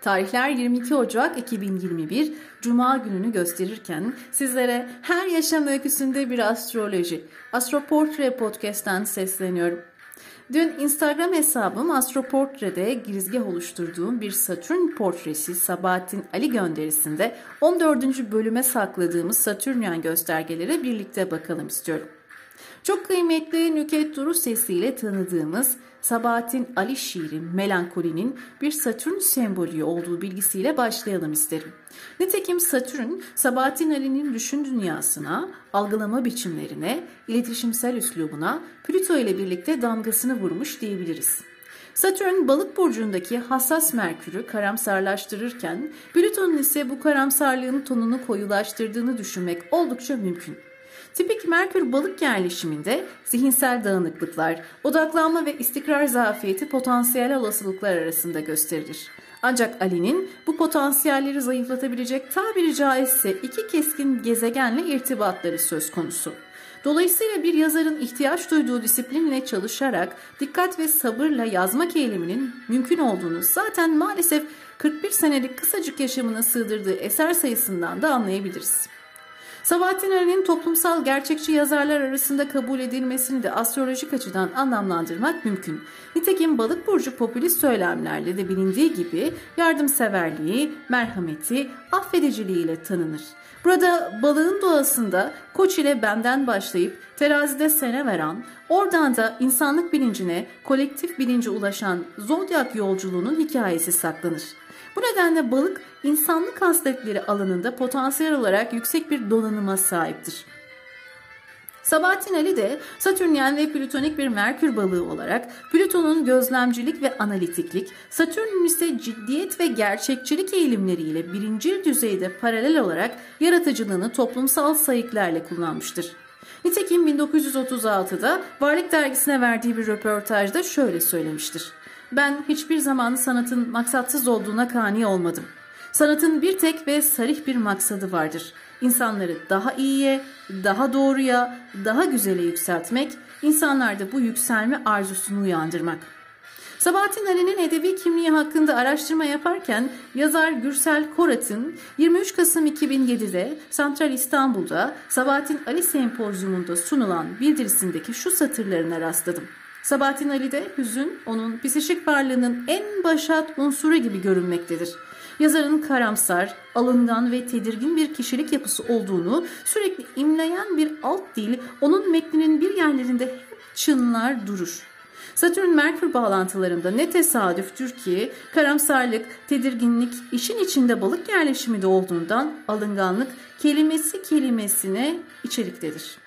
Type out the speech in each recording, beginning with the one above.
Tarihler 22 Ocak 2021 Cuma gününü gösterirken sizlere her yaşam öyküsünde bir astroloji, Astroportre Podcast'ten sesleniyorum. Dün Instagram hesabım Astroportre'de girizgah oluşturduğum bir Satürn portresi Sabahattin Ali gönderisinde 14. bölüme sakladığımız Satürnyen göstergelere birlikte bakalım istiyorum. Çok kıymetli Nüket Duru sesiyle tanıdığımız Sabahattin Ali şiiri Melankolinin bir Satürn sembolü olduğu bilgisiyle başlayalım isterim. Nitekim Satürn, Sabahattin Ali'nin düşün dünyasına, algılama biçimlerine, iletişimsel üslubuna Plüto ile birlikte damgasını vurmuş diyebiliriz. Satürn balık burcundaki hassas Merkür'ü karamsarlaştırırken Plüton'un ise bu karamsarlığın tonunu koyulaştırdığını düşünmek oldukça mümkün. Tipik Merkür balık yerleşiminde zihinsel dağınıklıklar, odaklanma ve istikrar zafiyeti potansiyel olasılıklar arasında gösterilir. Ancak Ali'nin bu potansiyelleri zayıflatabilecek tabiri caizse iki keskin gezegenle irtibatları söz konusu. Dolayısıyla bir yazarın ihtiyaç duyduğu disiplinle çalışarak dikkat ve sabırla yazmak eyleminin mümkün olduğunu zaten maalesef 41 senelik kısacık yaşamına sığdırdığı eser sayısından da anlayabiliriz. Sabahattin Ali'nin toplumsal gerçekçi yazarlar arasında kabul edilmesini de astrolojik açıdan anlamlandırmak mümkün. Nitekim balık burcu popülist söylemlerle de bilindiği gibi yardımseverliği, merhameti, affediciliğiyle tanınır. Burada balığın doğasında koç ile benden başlayıp terazide sene veren, oradan da insanlık bilincine, kolektif bilince ulaşan zodyak yolculuğunun hikayesi saklanır. Bu nedenle balık insanlık hasletleri alanında potansiyel olarak yüksek bir donanıma sahiptir. Sabahattin Ali de Satürnyen ve Plütonik bir Merkür balığı olarak Plüton'un gözlemcilik ve analitiklik, Satürn'ün ise ciddiyet ve gerçekçilik eğilimleriyle birinci düzeyde paralel olarak yaratıcılığını toplumsal sayıklarla kullanmıştır. Nitekim 1936'da Varlık Dergisi'ne verdiği bir röportajda şöyle söylemiştir. Ben hiçbir zaman sanatın maksatsız olduğuna kani olmadım. Sanatın bir tek ve sarih bir maksadı vardır. İnsanları daha iyiye, daha doğruya, daha güzele yükseltmek, insanlarda bu yükselme arzusunu uyandırmak. Sabahattin Ali'nin edebi kimliği hakkında araştırma yaparken yazar Gürsel Korat'ın 23 Kasım 2007'de Santral İstanbul'da Sabahattin Ali Sempozyumunda sunulan bildirisindeki şu satırlarına rastladım. Sabahattin Ali'de hüzün onun psişik varlığının en başat unsuru gibi görünmektedir. Yazarın karamsar, alıngan ve tedirgin bir kişilik yapısı olduğunu sürekli imleyen bir alt dil onun metninin bir yerlerinde hep çınlar durur. Satürn-Merkür bağlantılarında ne tesadüftür ki karamsarlık, tedirginlik işin içinde balık yerleşimi de olduğundan alınganlık kelimesi kelimesine içeriktedir.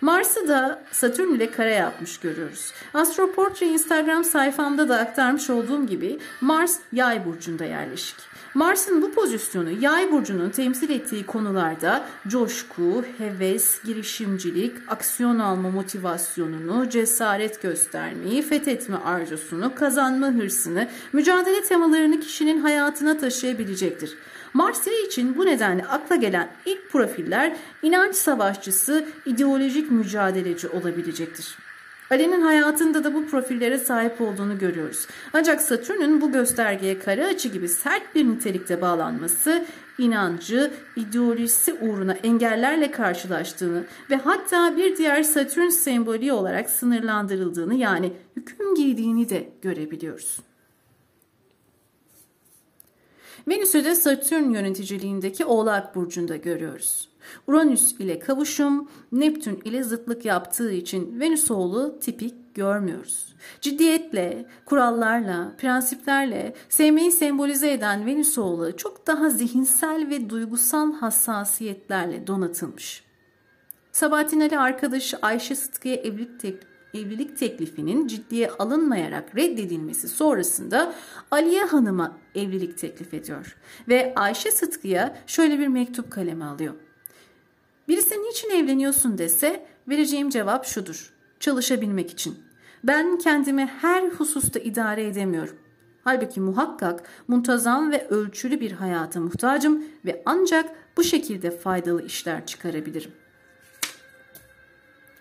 Mars'ı da Satürn ile kare yapmış görüyoruz. Astroportre Instagram sayfamda da aktarmış olduğum gibi Mars yay burcunda yerleşik. Mars'ın bu pozisyonu yay burcunun temsil ettiği konularda coşku, heves, girişimcilik, aksiyon alma motivasyonunu, cesaret göstermeyi, fethetme arzusunu, kazanma hırsını, mücadele temalarını kişinin hayatına taşıyabilecektir. Mars yay için bu nedenle akla gelen ilk profiller inanç savaşçısı, ideolojik mücadeleci olabilecektir. Ali'nin hayatında da bu profillere sahip olduğunu görüyoruz. Ancak Satürn'ün bu göstergeye kare açı gibi sert bir nitelikte bağlanması inancı, ideolojisi uğruna engellerle karşılaştığını ve hatta bir diğer Satürn sembolü olarak sınırlandırıldığını yani hüküm giydiğini de görebiliyoruz. Venüs'ü de Satürn yöneticiliğindeki Oğlak Burcu'nda görüyoruz. Uranüs ile kavuşum, Neptün ile zıtlık yaptığı için Venüs oğlu tipik görmüyoruz. Ciddiyetle, kurallarla, prensiplerle sevmeyi sembolize eden Venüs oğlu çok daha zihinsel ve duygusal hassasiyetlerle donatılmış. Sabahattin Ali arkadaşı Ayşe Sıtkı'ya evlilik teklif evlilik teklifinin ciddiye alınmayarak reddedilmesi sonrasında Aliye Hanım'a evlilik teklif ediyor. Ve Ayşe Sıtkı'ya şöyle bir mektup kaleme alıyor. Birisi niçin evleniyorsun dese vereceğim cevap şudur. Çalışabilmek için. Ben kendimi her hususta idare edemiyorum. Halbuki muhakkak muntazam ve ölçülü bir hayata muhtacım ve ancak bu şekilde faydalı işler çıkarabilirim.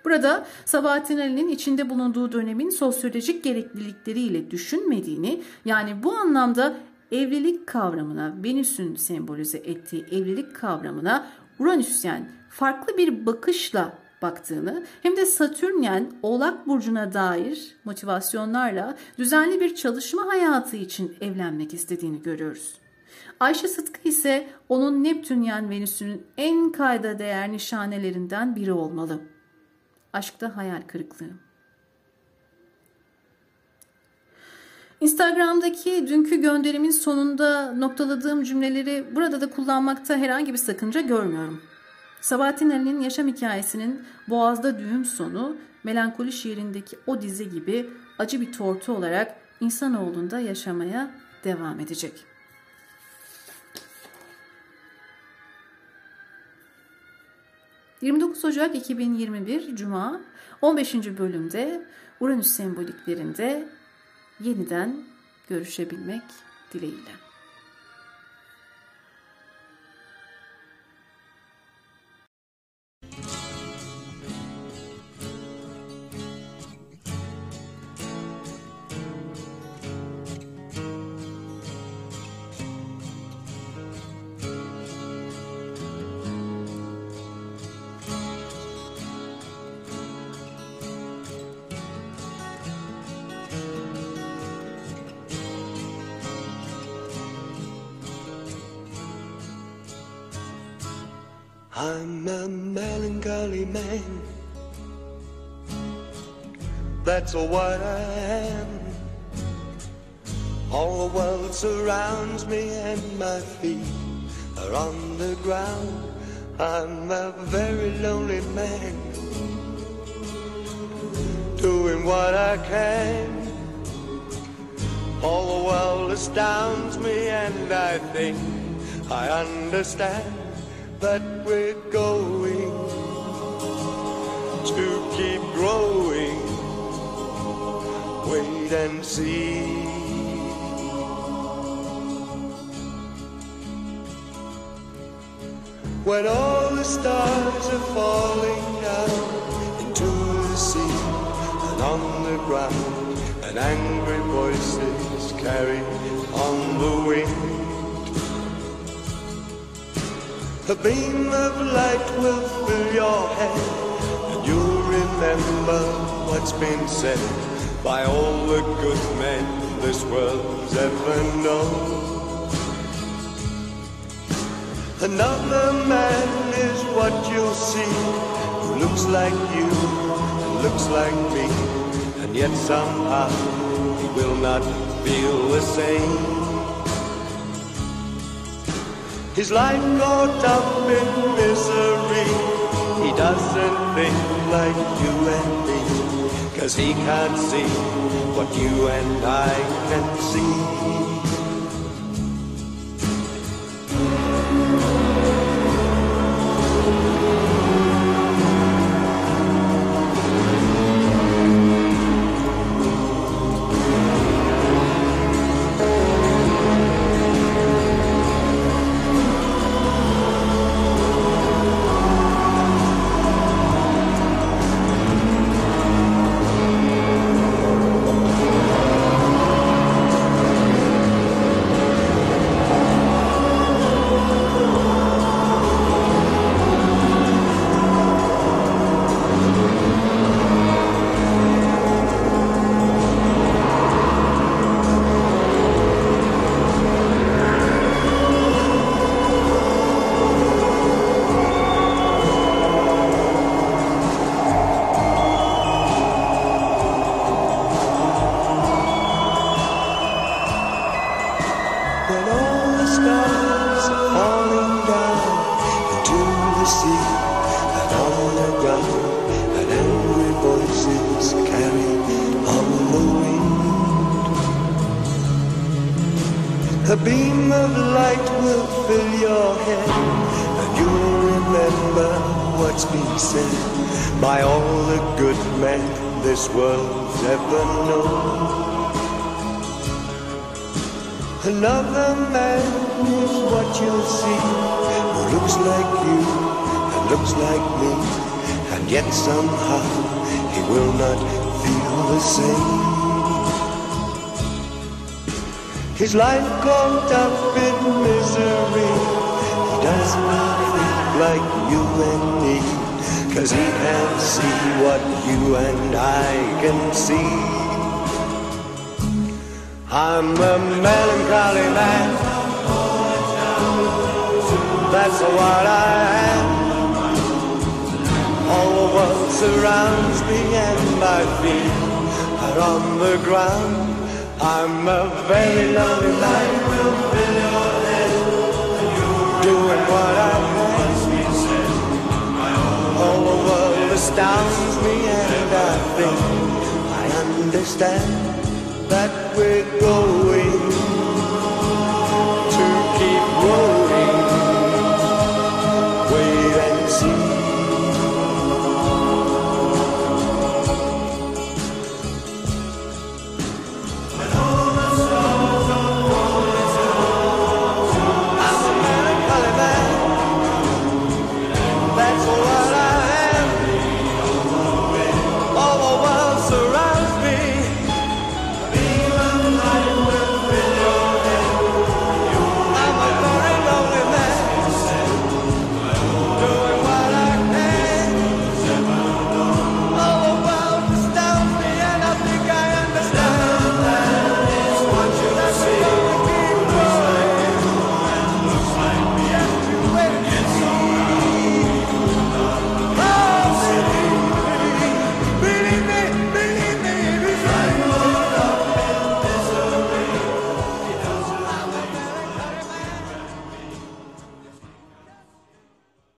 Burada Sabahattin Ali'nin içinde bulunduğu dönemin sosyolojik gereklilikleriyle düşünmediğini yani bu anlamda evlilik kavramına, Venüs'ün sembolize ettiği evlilik kavramına Uranüsyen farklı bir bakışla baktığını hem de Satürnyen Oğlak Burcu'na dair motivasyonlarla düzenli bir çalışma hayatı için evlenmek istediğini görüyoruz. Ayşe Sıtkı ise onun Neptünyen Venüs'ünün en kayda değer nişanelerinden biri olmalı. Aşkta hayal kırıklığı. Instagram'daki dünkü gönderimin sonunda noktaladığım cümleleri burada da kullanmakta herhangi bir sakınca görmüyorum. Sabahattin Ali'nin yaşam hikayesinin Boğaz'da düğüm sonu, melankoli şiirindeki o dizi gibi acı bir tortu olarak insanoğlunda yaşamaya devam edecek. ...29 Ocak 2021 Cuma 15. bölümde Uranüs semboliklerinde yeniden görüşebilmek dileğiyle. I'm a melancholy man. That's what I am. All the world surrounds me and my feet are on the ground. I'm a very lonely man. Doing what I can. All the world astounds me and I think I understand that we're going to keep growing. Wait and see. When all the stars are falling down into the sea and on the ground, and angry voices carry on the wind. A beam of light will fill your head, and you'll remember what's been said by all the good men this world's ever known. Another man is what you'll see, who looks like you and looks like me, and yet somehow he will not feel the same. His life caught up in misery. He doesn't think like you and me. Cause he can't see what you and I can see. Stars falling down into the sea and on the ground, and angry voices carry on the wind. A beam of light will fill your head, and you'll remember what's been said by all the good men this world's ever known. Another man is what you'll see Who looks like you and looks like me And yet somehow he will not feel the same His life caught up in misery. He does not think like you and me. Cause he can't see what you and I can see. I'm a melancholy man. That's what I am. All the world surrounds me and I feel that on the ground I'm a very lonely man. Doing what I want. All the world astounds me and I think I understand with gold.